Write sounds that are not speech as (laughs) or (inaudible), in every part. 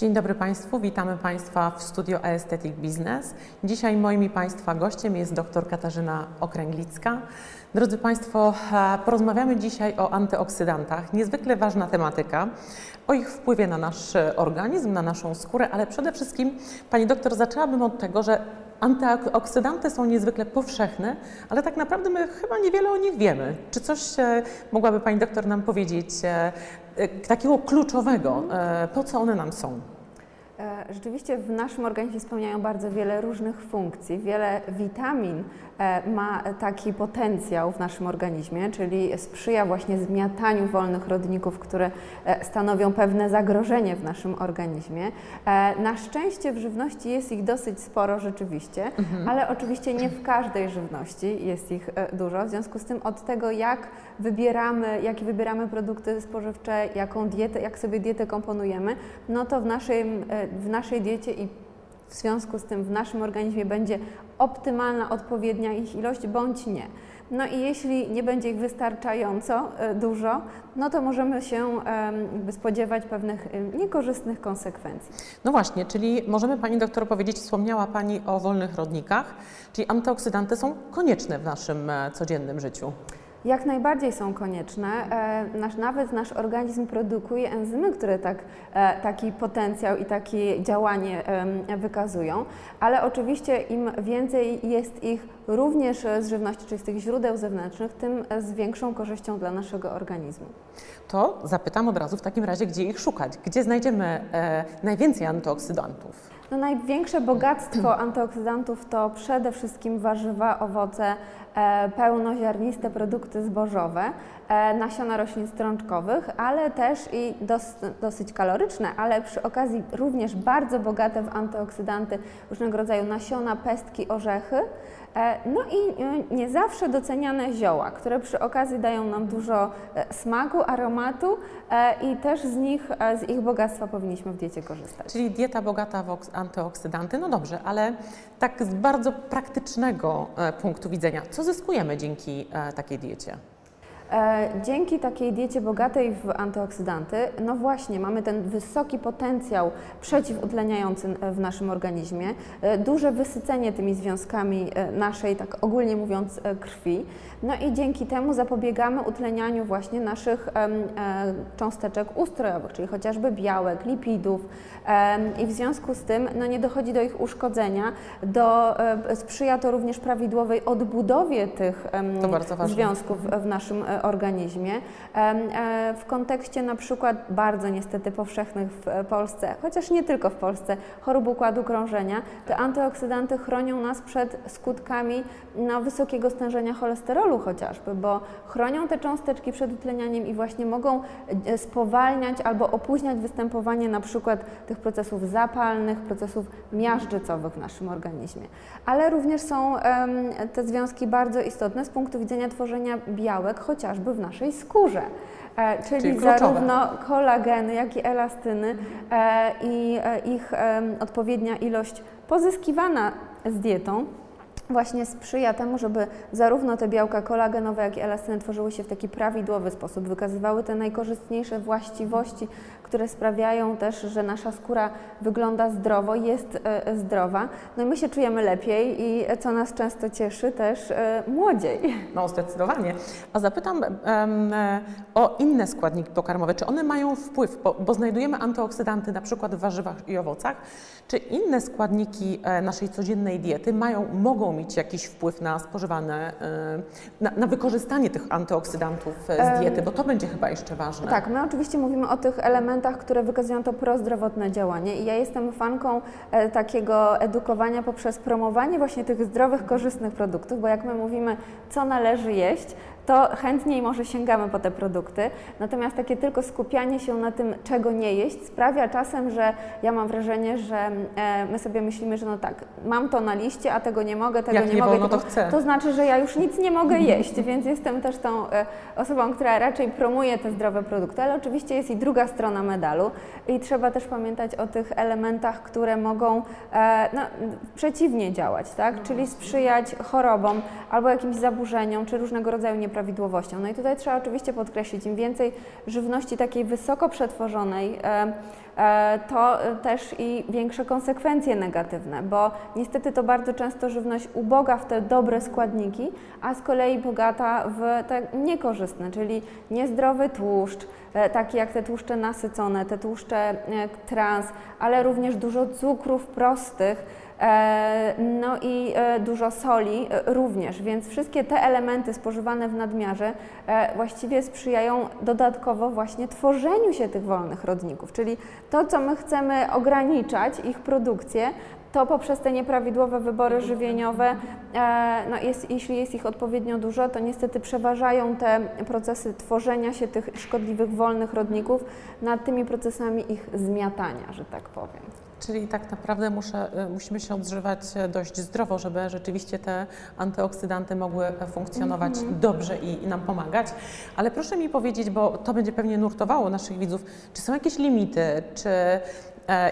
Dzień dobry Państwu, witamy Państwa w studio Aesthetic Business. Dzisiaj moim i Państwa gościem jest dr Katarzyna Okręglicka. Drodzy Państwo, e, porozmawiamy dzisiaj o antyoksydantach. Niezwykle ważna tematyka, o ich wpływie na nasz organizm, na naszą skórę, ale przede wszystkim, Pani doktor, zaczęłabym od tego, że Antyoksydanty są niezwykle powszechne, ale tak naprawdę my chyba niewiele o nich wiemy. Czy coś e, mogłaby Pani doktor nam powiedzieć e, e, takiego kluczowego, po co one nam są? Rzeczywiście w naszym organizmie spełniają bardzo wiele różnych funkcji. Wiele witamin E, ma taki potencjał w naszym organizmie, czyli sprzyja właśnie zmiataniu wolnych rodników, które e, stanowią pewne zagrożenie w naszym organizmie. E, na szczęście w żywności jest ich dosyć sporo rzeczywiście, mhm. ale oczywiście nie w każdej żywności jest ich dużo. W związku z tym od tego, jak wybieramy, jakie wybieramy produkty spożywcze, jaką dietę, jak sobie dietę komponujemy, no to w naszej, w naszej diecie i w związku z tym w naszym organizmie będzie optymalna, odpowiednia ich ilość bądź nie. No i jeśli nie będzie ich wystarczająco e, dużo, no to możemy się spodziewać pewnych niekorzystnych konsekwencji. No właśnie, czyli możemy Pani doktor powiedzieć, wspomniała Pani o wolnych rodnikach, czyli antyoksydanty są konieczne w naszym e, codziennym życiu. Jak najbardziej są konieczne. E, nasz, nawet nasz organizm produkuje enzymy, które tak, e, taki potencjał i takie działanie wykazują, ale oczywiście im więcej jest ich również z żywności, czyli z tych źródeł zewnętrznych, tym z większą korzyścią dla naszego organizmu. To zapytam od razu w takim razie, gdzie ich szukać? Gdzie znajdziemy e, najwięcej antyoksydantów? No, największe bogactwo antyoksydantów to przede wszystkim warzywa, owoce, e, pełnoziarniste produkty zbożowe, e, nasiona roślin strączkowych, ale też i dos, dosyć kaloryczne, ale przy okazji również bardzo bogate w antyoksydanty różnego rodzaju nasiona, pestki, orzechy. E, no i e, nie zawsze doceniane zioła, które przy okazji dają nam dużo e, smaku, aromatu i też z nich, z ich bogactwa powinniśmy w diecie korzystać. Czyli dieta bogata w antyoksydanty, no dobrze, ale tak z bardzo praktycznego punktu widzenia, co zyskujemy dzięki takiej diecie? E, dzięki takiej diecie bogatej w antyoksydanty, no właśnie, mamy ten wysoki potencjał przeciwutleniający w naszym organizmie, e, duże wysycenie tymi związkami e, naszej, tak ogólnie mówiąc, krwi. No i dzięki temu zapobiegamy utlenianiu właśnie naszych cząsteczek ustrojowych, czyli chociażby białek, lipidów. I w związku z tym no nie dochodzi do ich uszkodzenia, do, sprzyja to również prawidłowej odbudowie tych związków w naszym organizmie. E, w kontekście na przykład bardzo niestety powszechnych w Polsce, chociaż nie tylko w Polsce, chorób układu krążenia, te antyoksydanty chronią nas przed skutkami no, wysokiego stężenia cholesterolu chociażby, bo chronią te cząsteczki przed utlenianiem i właśnie mogą e, spowalniać albo opóźniać występowanie na przykład tych procesów zapalnych, procesów miażdżycowych w naszym organizmie. Ale również są te związki bardzo istotne z punktu widzenia tworzenia białek, chociażby w naszej skórze. E, czyli, czyli zarówno kolageny, jak i elastyny e, i e, ich odpowiednia ilość pozyskiwana z dietą właśnie sprzyja temu, żeby zarówno te białka kolagenowe, jak i elastyny tworzyły się w taki prawidłowy sposób, wykazywały te najkorzystniejsze właściwości, które sprawiają też, że nasza skóra wygląda zdrowo, jest e, zdrowa. No i my się czujemy lepiej i co nas często cieszy, też e, młodziej. No zdecydowanie. A zapytam um, o inne składniki pokarmowe. Czy one mają wpływ, bo, bo znajdujemy antyoksydanty na przykład w warzywach i owocach, czy inne składniki naszej codziennej diety mają, mogą mieć jakiś wpływ na spożywane, na, na wykorzystanie tych antyoksydantów z diety, bo to będzie chyba jeszcze ważne. Tak, my oczywiście mówimy o tych elementach, które wykazują to prozdrowotne działanie. I ja jestem fanką e, takiego edukowania poprzez promowanie właśnie tych zdrowych, korzystnych produktów, bo jak my mówimy, co należy jeść, to chętniej może sięgamy po te produkty. Natomiast takie tylko skupianie się na tym, czego nie jeść, sprawia czasem, że ja mam wrażenie, że e, my sobie myślimy, że no tak, mam to na liście, a tego nie mogę, tego Jak nie, nie mogę. Wolno, to, chcę. to znaczy, że ja już nic nie mogę jeść, (laughs) więc jestem też tą e, osobą, która raczej promuje te zdrowe produkty, ale oczywiście jest i druga strona medalu i trzeba też pamiętać o tych elementach, które mogą e, no, przeciwnie działać, tak? czyli sprzyjać chorobom albo jakimś zaburzeniom, czy różnego rodzaju nieprawidłowościom nieprawidłowością. No i tutaj trzeba oczywiście podkreślić, im więcej żywności takiej wysoko przetworzonej, to też i większe konsekwencje negatywne, bo niestety to bardzo często żywność uboga w te dobre składniki, a z kolei bogata w te niekorzystne, czyli niezdrowy tłuszcz, e, takie jak te tłuszcze nasycone, te tłuszcze trans, ale również dużo cukrów prostych, E, no i e, dużo soli e, również, więc wszystkie te elementy spożywane w nadmiarze właściwie sprzyjają dodatkowo właśnie tworzeniu się tych wolnych rodników, czyli to, co my chcemy ograniczać, ich produkcję, to poprzez te nieprawidłowe wybory żywieniowe, no jest, jeśli jest ich odpowiednio dużo, to niestety przeważają te procesy tworzenia się tych szkodliwych wolnych rodników nad tymi procesami ich zmiatania, że tak powiem. Czyli tak naprawdę muszę, e, musimy się odżywać e, dość zdrowo, żeby rzeczywiście te antyoksydanty mogły e, funkcjonować -hmm. dobrze i, i, nam pomagać. Ale proszę mi powiedzieć, bo to będzie pewnie nurtowało naszych widzów, czy są jakieś limity, czy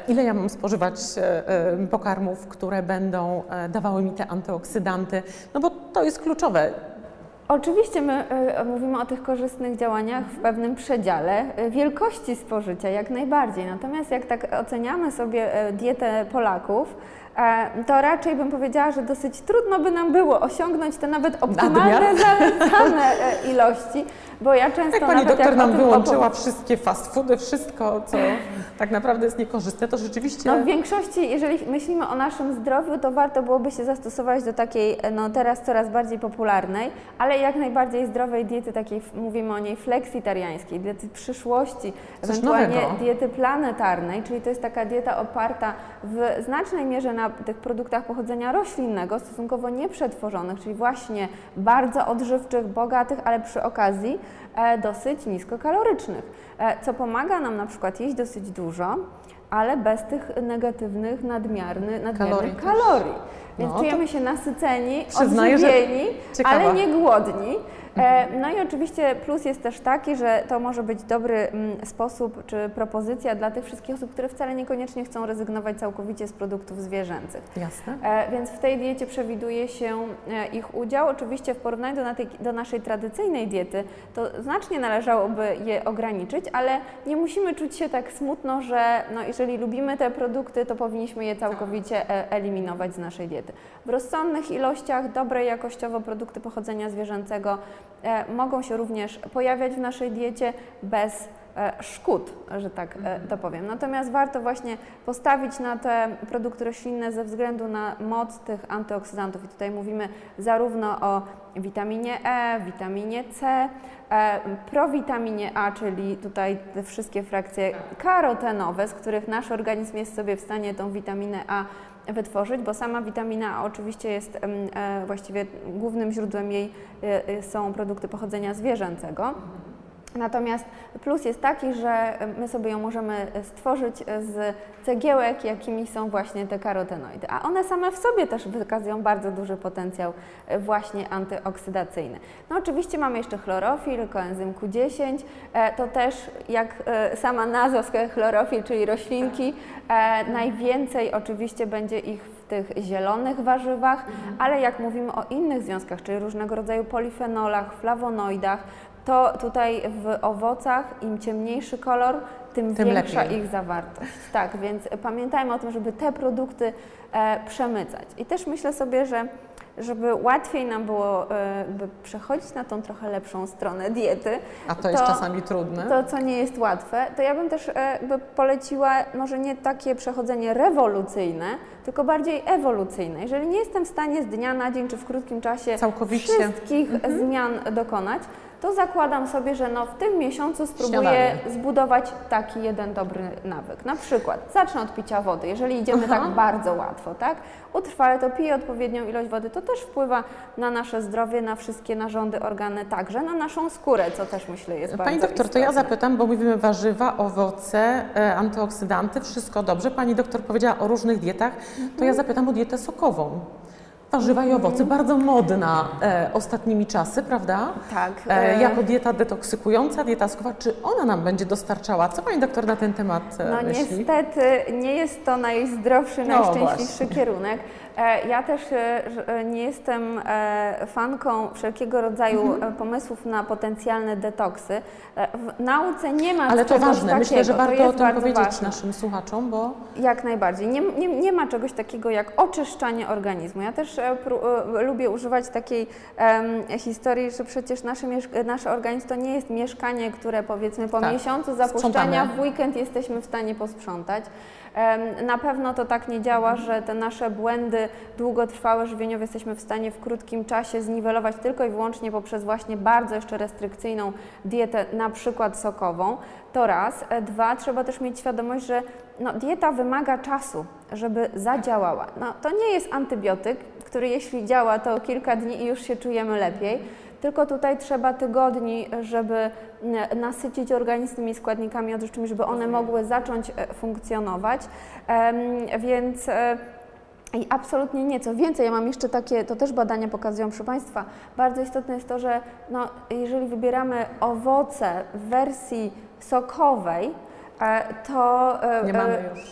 ile ja mam spożywać pokarmów, które będą dawały mi te antyoksydanty, no bo to jest kluczowe. Oczywiście my mówimy o tych korzystnych działaniach w pewnym przedziale wielkości spożycia, jak najbardziej. Natomiast jak tak oceniamy sobie dietę Polaków, to raczej bym powiedziała, że dosyć trudno by nam było osiągnąć te nawet optymalne, (laughs) zalecane ilości, bo ja często jak pani doktor jak nam wyłączyła wszystkie fast foody, wszystko, co tak naprawdę jest niekorzystne, to rzeczywiście... No w większości, jeżeli myślimy o naszym zdrowiu, to warto byłoby się zastosować do takiej, no teraz coraz bardziej popularnej, ale jak najbardziej zdrowej diety, takiej, mówimy o niej fleksitariańskiej, diety przyszłości, Coś ewentualnie nowego. diety planetarnej, czyli to jest taka dieta oparta w znacznej mierze na tych produktach pochodzenia roślinnego, stosunkowo nieprzetworzonych, czyli właśnie bardzo odżywczych, bogatych, ale przy okazji e, dosyć niskokalorycznych, e, co pomaga nam na przykład jeść dosyć dużo, ale bez tych negatywnych, nadmiernych, nadmiernych kalorii. kalorii. Więc no, czujemy się nasyceni, odżywieni, ale nie głodni. E, no i oczywiście plus jest też taki, że to może być dobry mm, sposób czy propozycja dla tych wszystkich osób, które wcale niekoniecznie chcą rezygnować całkowicie z produktów zwierzęcych. Jasne. E, więc w tej diecie przewiduje się e, ich udział. Oczywiście w porównaniu do, tej, do naszej tradycyjnej diety to znacznie należałoby je ograniczyć, ale nie musimy czuć się tak smutno, że no, jeżeli lubimy te produkty, to powinniśmy je całkowicie eliminować z naszej diety. W rozsądnych ilościach, dobre jakościowo produkty pochodzenia zwierzęcego mogą się również pojawiać w naszej diecie bez e, szkód, że tak e, mhm. to powiem. Natomiast warto właśnie postawić na te produkty roślinne ze względu na moc tych antyoksydantów. I tutaj mówimy zarówno o witaminie E, witaminie C, prowitaminie A, czyli tutaj te wszystkie frakcje karotenowe, z których nasz organizm jest sobie w stanie tą witaminę A wytworzyć, bo sama witamina A oczywiście jest e, właściwie głównym źródłem jej e, e, są produkty pochodzenia zwierzęcego. Natomiast plus jest taki, że my sobie ją możemy stworzyć z cegiełek, jakimi są właśnie te karotenoidy. A one same w sobie też wykazują bardzo duży potencjał właśnie antyoksydacyjny. No oczywiście mamy jeszcze chlorofil, koenzym Q10. To też jak sama nazwa wskazuje chlorofil, czyli roślinki, najwięcej oczywiście będzie ich w tych zielonych warzywach, ale jak mówimy o innych związkach, czyli różnego rodzaju polifenolach, flawonoidach, to tutaj w owocach im ciemniejszy kolor, tym, tym większa lepiej. ich zawartość. Tak, więc pamiętajmy o tym, żeby te produkty e, przemycać. I też myślę sobie, że żeby łatwiej nam było e, przechodzić na tą trochę lepszą stronę diety. A to, to jest czasami trudne. To, co nie jest łatwe, to ja bym też e, poleciła może nie takie przechodzenie rewolucyjne, tylko bardziej ewolucyjne. Jeżeli nie jestem w stanie z dnia na dzień czy w krótkim czasie Całkowicie. wszystkich mhm. zmian dokonać, to zakładam sobie, że no w tym miesiącu spróbuję Śniadanie. zbudować taki jeden dobry nawyk. Na przykład zacznę od picia wody, jeżeli idziemy Aha. tak bardzo łatwo, tak? Utrwale to piję odpowiednią ilość wody, to też wpływa na nasze zdrowie, na wszystkie narządy, organy, także na naszą skórę, co też myślę jest Pani bardzo doktor, istotne. to ja zapytam, bo mówimy warzywa, owoce, e, antyoksydanty, wszystko dobrze. Pani doktor powiedziała o różnych dietach, mhm. to ja zapytam o dietę sokową. Warzywa i owoce, bardzo modna e, ostatnimi czasy, prawda? Tak. E, e, jako dieta detoksykująca, dieta skowa, czy ona nam będzie dostarczała? Co Pani doktor na ten temat e, No myśli? niestety nie jest to najzdrowszy, no, najszczęśliwszy kierunek. E, ja też e, e, nie jestem fanką wszelkiego rodzaju mhm. pomysłów na potencjalne detoksy. W nauce nie ma Ale to ważne, takiego. myślę, że warto o tym powiedzieć ważne. naszym słuchaczom, bo... Jak najbardziej. Nie, nie, nie ma czegoś takiego jak oczyszczanie organizmu. Ja też lubię używać takiej um, historii, że przecież nasze, nasz organizm to nie jest mieszkanie, które powiedzmy po tak. miesiącu zapuszczenia w weekend jesteśmy w stanie posprzątać. Na pewno to tak nie działa, że te nasze błędy długotrwałe żywieniowe jesteśmy w stanie w krótkim czasie zniwelować tylko i wyłącznie poprzez właśnie bardzo jeszcze restrykcyjną dietę, na przykład sokową. To raz. E, dwa, trzeba też mieć świadomość, że no, dieta wymaga czasu, żeby zadziałała. No, to nie jest antybiotyk, który jeśli działa, to kilka dni i już się czujemy lepiej tylko tutaj trzeba tygodni, żeby nasycić organizm tymi składnikami odżywczymi, żeby one mogły zacząć e, funkcjonować. Więc e, i absolutnie nie. Co więcej, ja mam jeszcze takie, to też badania pokazują, proszę Państwa, bardzo istotne jest to, że no, jeżeli wybieramy owoce w wersji sokowej, E, to e, nie,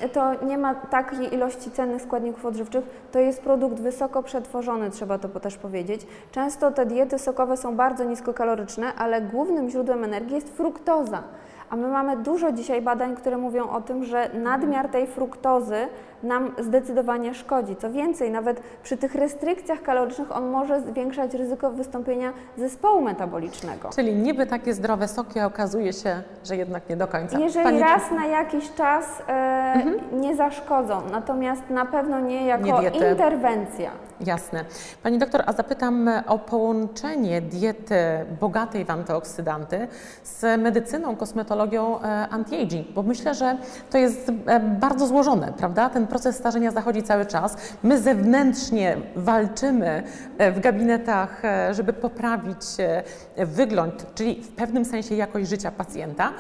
e, to nie ma takiej ilości cennych składników odżywczych. To jest produkt wysoko przetworzony, trzeba to też powiedzieć. Często te diety sokowe są bardzo niskokaloryczne, ale głównym źródłem energii jest fruktoza. A my mamy dużo dzisiaj badań, które mówią o tym, że nadmiar tej fruktozy nam zdecydowanie szkodzi. Co więcej, nawet przy tych restrykcjach kalorycznych on może zwiększać ryzyko wystąpienia zespołu metabolicznego. Czyli niby takie zdrowe soki, a okazuje się, że jednak nie do końca. Jeżeli Pani... raz na jakiś czas e, mhm. nie zaszkodzą, natomiast na pewno nie jako nie interwencja. Jasne. Pani doktor, a zapytam o połączenie diety bogatej w antyoksydanty z medycyną, kosmetologią e, anti-aging, bo myślę, że to jest e, bardzo złożone, prawda? Ten proces starzenia zachodzi cały czas. My zewnętrznie walczymy e, w gabinetach, żeby poprawić wygląd, czyli w pewnym sensie jakość życia pacjenta,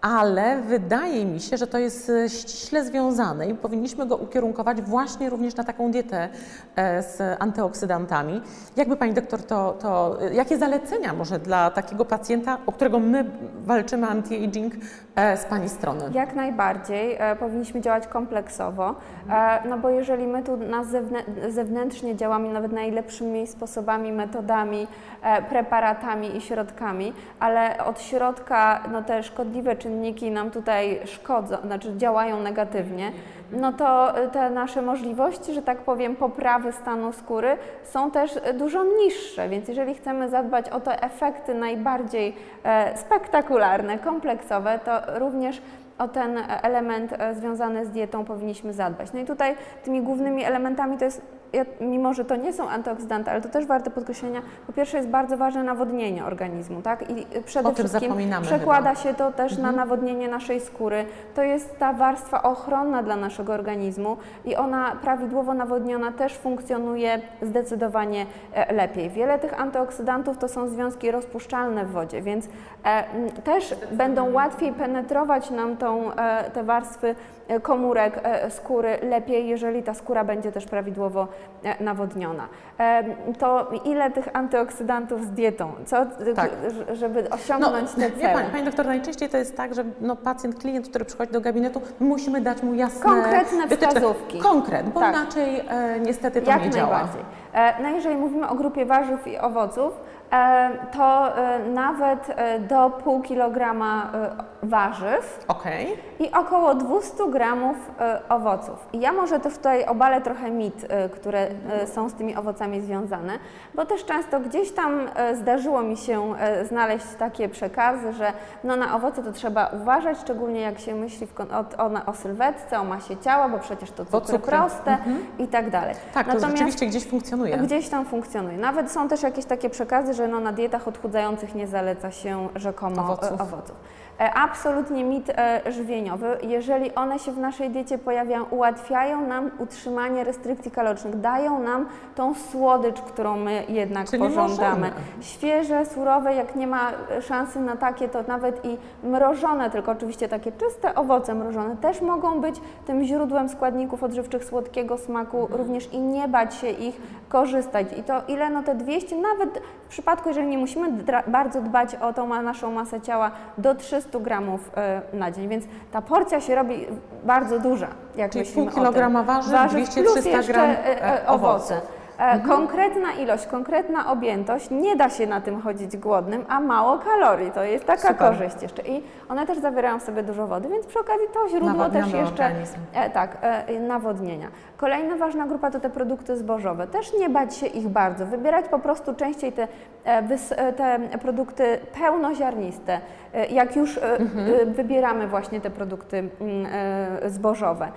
ale wydaje mi się, że to jest e, ściśle związane i powinniśmy go ukierunkować właśnie również na taką dietę e, z antyoksydantami. Jakby Pani doktor to, to e, jakie zalecenia może dla takiego pacjenta, o którego my walczymy anti-aging z Pani strony? Jak najbardziej. Powinniśmy działać kompleksowo, no bo jeżeli my tu na zewnętrznie działamy nawet najlepszymi sposobami, metodami, preparatami i środkami, ale od środka no te szkodliwe czy czynniki nam tutaj szkodzą, znaczy działają negatywnie, no to te nasze możliwości, że tak powiem, poprawy stanu skóry są też dużo niższe, więc jeżeli chcemy zadbać o te efekty najbardziej e, spektakularne, kompleksowe, to również o ten element e, związany z dietą powinniśmy zadbać. No i tutaj tymi głównymi elementami to jest mimo że to nie są antyoksydanty, ale to też warte podkreślenia, po pierwsze jest bardzo ważne nawodnienie organizmu, tak? I przede wszystkim przekłada chyba. się to też mhm. na nawodnienie naszej skóry. To jest ta warstwa ochronna dla naszego organizmu i ona prawidłowo nawodniona też funkcjonuje zdecydowanie e, lepiej. Wiele tych antyoksydantów to są związki rozpuszczalne w wodzie, więc e, też będą łatwiej penetrować nam tą, e, te warstwy komórek e, skóry lepiej, jeżeli ta skóra będzie też prawidłowo nawodniona. To ile tych antyoksydantów z dietą? Co, tak. żeby osiągnąć no, te cele? Pani, pani doktor, najczęściej to jest tak, że no, pacjent, klient, który przychodzi do gabinetu, musimy dać mu jasne Konkretne wskazówki. Konkret, bo tak. inaczej e, niestety to Jak nie działa. E, no jeżeli mówimy o grupie warzyw i owoców, e, to nawet do pół kilograma warzyw okay. i około 200 gramów owoców. I ja może to tutaj obalę trochę mit, które są z tymi owocami związane, bo też często gdzieś tam zdarzyło mi się znaleźć takie przekazy, że no na owoce to trzeba uważać, szczególnie jak się myśli o, o, o sylwetce, o masie ciała, bo przecież to cukry, cukry. proste mhm. i tak dalej. Tak, Natomiast to rzeczywiście gdzieś funkcjonuje. Gdzieś tam funkcjonuje. Nawet są też jakieś takie przekazy, że no na dietach odchudzających nie zaleca się rzekomo owoców. owoców. E, absolutnie mit e, żywieniowy. Jeżeli one się w naszej diecie pojawiają, ułatwiają nam utrzymanie restrykcji kalorycznych, dają nam tą słodycz, którą my jednak Czyli pożądamy. Możemy. Świeże, surowe, jak nie ma szansy na takie, to nawet i mrożone, tylko oczywiście takie czyste owoce mrożone też mogą być tym źródłem składników odżywczych słodkiego smaku, również i nie bać się ich korzystać. I to ile? No te 200, nawet w przypadku, jeżeli nie musimy bardzo dbać o tą naszą masę ciała, do 300 gramów y, na dzień, więc ta porcja się robi bardzo duża, jak Czyli myślimy pół kilograma warzyw, warzyw 200-300 gram e, e, owoce. E, Mhm. Konkretna ilość, konkretna objętość, nie da się na tym chodzić głodnym, a mało kalorii. To jest taka Super. korzyść jeszcze. I one też zawierają w sobie dużo wody, więc przy okazji to źródło też jeszcze. organizm. E, tak, e, nawodnienia. Kolejna ważna grupa to te produkty zbożowe. Też nie bać się ich bardzo. Wybierać po prostu częściej te, te produkty pełnoziarniste. Jak już e, wybieramy właśnie te produkty mm, zbożowe,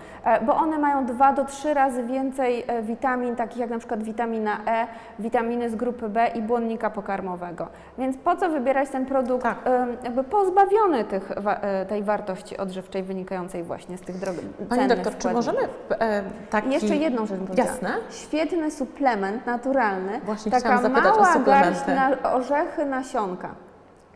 bo one mają dwa do trzy razy więcej witamin, takich jak na przykład witamina E, witaminy z grupy B i błonnika pokarmowego. Więc po co wybierać ten produkt Tak. jakby pozbawiony tych, e, tej wartości odżywczej wynikającej właśnie z tych drog- Pani doktor, czy możemy e, taki... Jeszcze jedną rzecz bym. Jasne. Świetny suplement naturalny. Właśnie taka mała garść na orzechy, nasionka.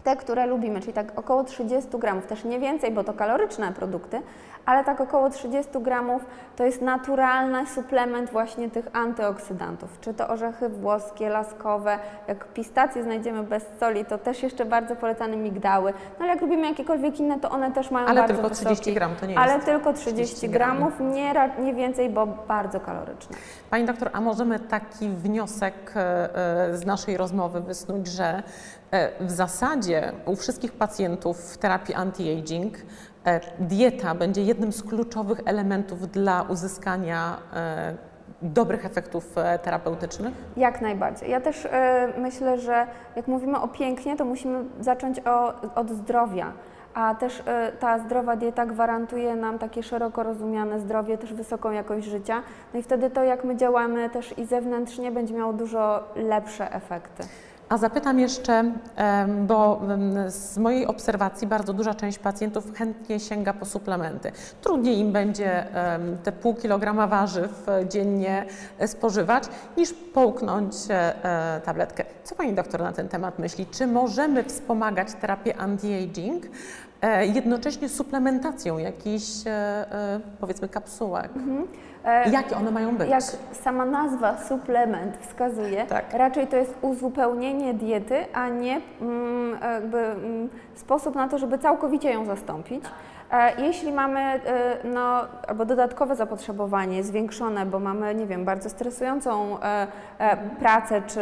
Te, które lubimy, czyli tak około 30 gramów, też nie więcej, bo to kaloryczne produkty, ale tak około 30 gramów to jest naturalny suplement właśnie tych antyoksydantów. Czy to orzechy włoskie, laskowe, jak pistacje znajdziemy bez soli, to też jeszcze bardzo polecane migdały. No ale jak lubimy jakiekolwiek inne, to one też mają Ale bardzo tylko wysoki, 30 gram, to nie Ale jest tylko 30, 30 gramów, nie, nie więcej, bo bardzo kaloryczne. Pani doktor, a możemy taki wniosek e, e, z naszej rozmowy wysnuć, że w zasadzie u wszystkich pacjentów w terapii anti-aging e, dieta będzie jednym z kluczowych elementów dla uzyskania e, dobrych efektów e, terapeutycznych? Jak najbardziej. Ja też e, myślę, że jak mówimy o pięknie, to musimy zacząć od zdrowia. A też e, ta zdrowa dieta gwarantuje nam takie szeroko rozumiane zdrowie, też wysoką jakość życia. No i wtedy to, jak my działamy też i zewnętrznie, będzie miało dużo lepsze efekty. A zapytam jeszcze, bo z mojej obserwacji bardzo duża część pacjentów chętnie sięga po suplementy. Trudniej im będzie te pół kilograma warzyw e, dziennie e, spożywać, niż połknąć e, tabletkę. Co Pani doktor na ten temat myśli? Czy możemy wspomagać terapię anti-aging jednocześnie suplementacją jakichś, e, e, powiedzmy, kapsułek? E, Jakie one mają być? Jak sama nazwa suplement wskazuje, Tak. raczej to jest uzupełnienie diety, a nie mm, jakby, mm, sposób na to, żeby całkowicie ją zastąpić. E, Jeśli mamy e, no, albo dodatkowe zapotrzebowanie zwiększone, bo mamy, nie wiem, bardzo stresującą e, pracę, czy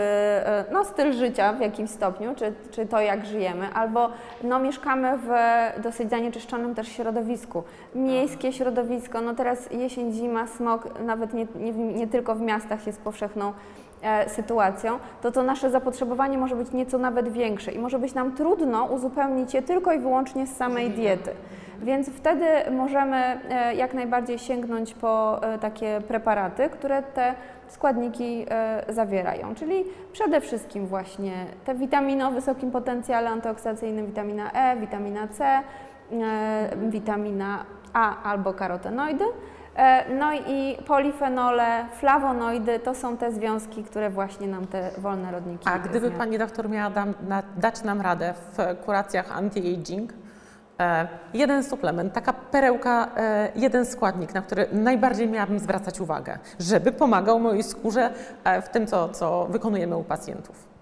no, styl życia w jakimś stopniu, czy, czy to jak żyjemy, albo no, mieszkamy w dosyć zanieczyszczonym też środowisku. Miejskie środowisko, no teraz jesień, zima, smog, nawet nie, nie, nie tylko w miastach jest powszechną sytuacją, to to nasze zapotrzebowanie może być nieco nawet większe i może być nam trudno uzupełnić je tylko i wyłącznie z samej diety. Więc wtedy możemy e, jak najbardziej sięgnąć po e, takie preparaty, które te składniki e, zawierają, czyli przede wszystkim właśnie te witaminy o wysokim potencjale antyoksydacyjnym, witamina E, witamina C, witamina A albo karotenoidy. No i polifenole, flawonoidy to są te związki, które właśnie nam te wolne rodniki A gdyby zmian- Pani doktor miała dam, na, dać nam radę w kuracjach anti-aging, jeden suplement, taka perełka, e, jeden składnik, na który najbardziej miałabym zwracać uwagę, żeby pomagał mojej skórze e, w tym, co, co wykonujemy u pacjentów.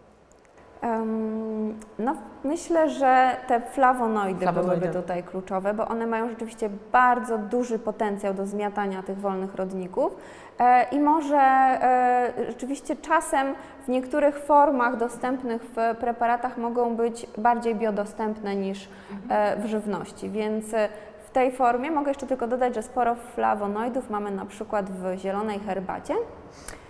Em, No, myślę, że te flawonoidy, Flawonoidy. byłyby tutaj kluczowe, bo one mają rzeczywiście bardzo duży potencjał do zmiatania tych wolnych rodników. E, i może e, rzeczywiście czasem w niektórych formach dostępnych w preparatach mogą być bardziej biodostępne niż e, w żywności, więc e, tej formie mogę jeszcze tylko dodać, że sporo flawonoidów mamy na przykład w zielonej herbacie,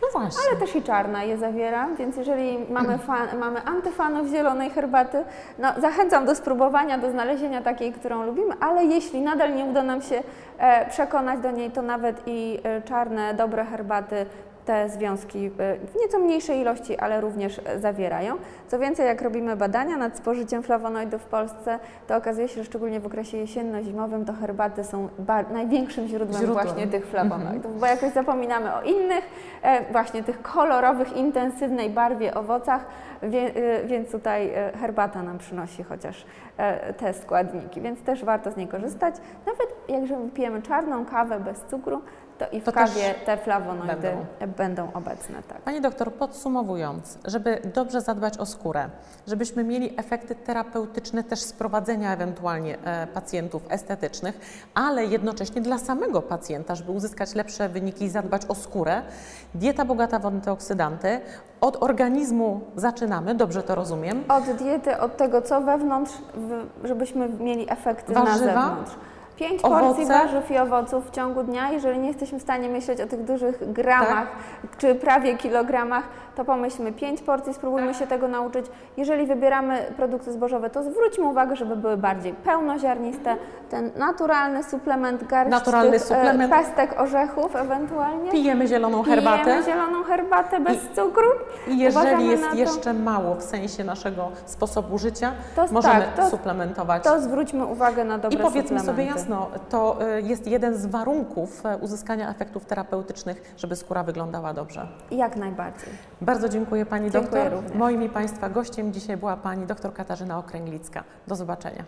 No właśnie. ale też i czarna je zawiera, więc jeżeli mamy, (clears throat) fan, mamy antyfanów zielonej herbaty, no zachęcam do spróbowania, do znalezienia takiej, którą lubimy, ale jeśli nadal nie uda nam się e, przekonać do niej, to nawet i e, czarne, dobre herbaty te związki e, w nieco mniejszej ilości, ale również zawierają. Co więcej, jak robimy badania nad spożyciem flawonoidów w Polsce, to okazuje się, że szczególnie w okresie jesienno-zimowym to herbaty są największym źródłem, Źródłem. właśnie tych flawonoidów, bo jakoś zapominamy o innych, e, właśnie tych kolorowych, intensywnej barwie owocach, e, więc tutaj e, herbata nam przynosi chociaż te składniki, więc też warto z niej korzystać. Nawet jak pijemy czarną kawę bez cukru, to i w To kawie te flawonoidy będą. będą, obecne. Tak. Pani doktor, podsumowując, żeby dobrze zadbać o skórę, żebyśmy mieli efekty terapeutyczne też sprowadzenia ewentualnie e, pacjentów estetycznych, ale jednocześnie dla samego pacjenta, żeby uzyskać lepsze wyniki i zadbać o skórę, dieta bogata w antyoksydanty. Od organizmu zaczynamy, dobrze to rozumiem. Od diety, od tego co wewnątrz, żebyśmy mieli efekty na Warzywa, zewnątrz. Pięć porcji owoce. warzyw i owoców w ciągu dnia. Jeżeli nie jesteśmy w stanie myśleć o tych dużych gramach czy prawie kilogramach, to pomyślmy pięć porcji, spróbujmy się tego nauczyć. Jeżeli wybieramy produkty zbożowe, to zwróćmy uwagę, żeby były bardziej pełnoziarniste. Ten naturalny suplement, garść Naturalny tych, suplement. E, pestek orzechów ewentualnie. Pijemy zieloną herbatę. Pijemy zieloną herbatę bez cukru. I jeżeli Uważamy jest to. jeszcze mało w sensie naszego sposobu życia, To możemy tak, to- suplementować. To zwróćmy uwagę na dobre I powiedzmy suplementy. sobie jasno, to y, jest jeden z warunków e, uzyskania efektów terapeutycznych, żeby skóra wyglądała dobrze. Jak najbardziej. Bardzo dziękuję Pani Dziękuję doktor. również. Moim i Państwa gościem dzisiaj była Pani doktor Katarzyna Okręglicka. Do zobaczenia.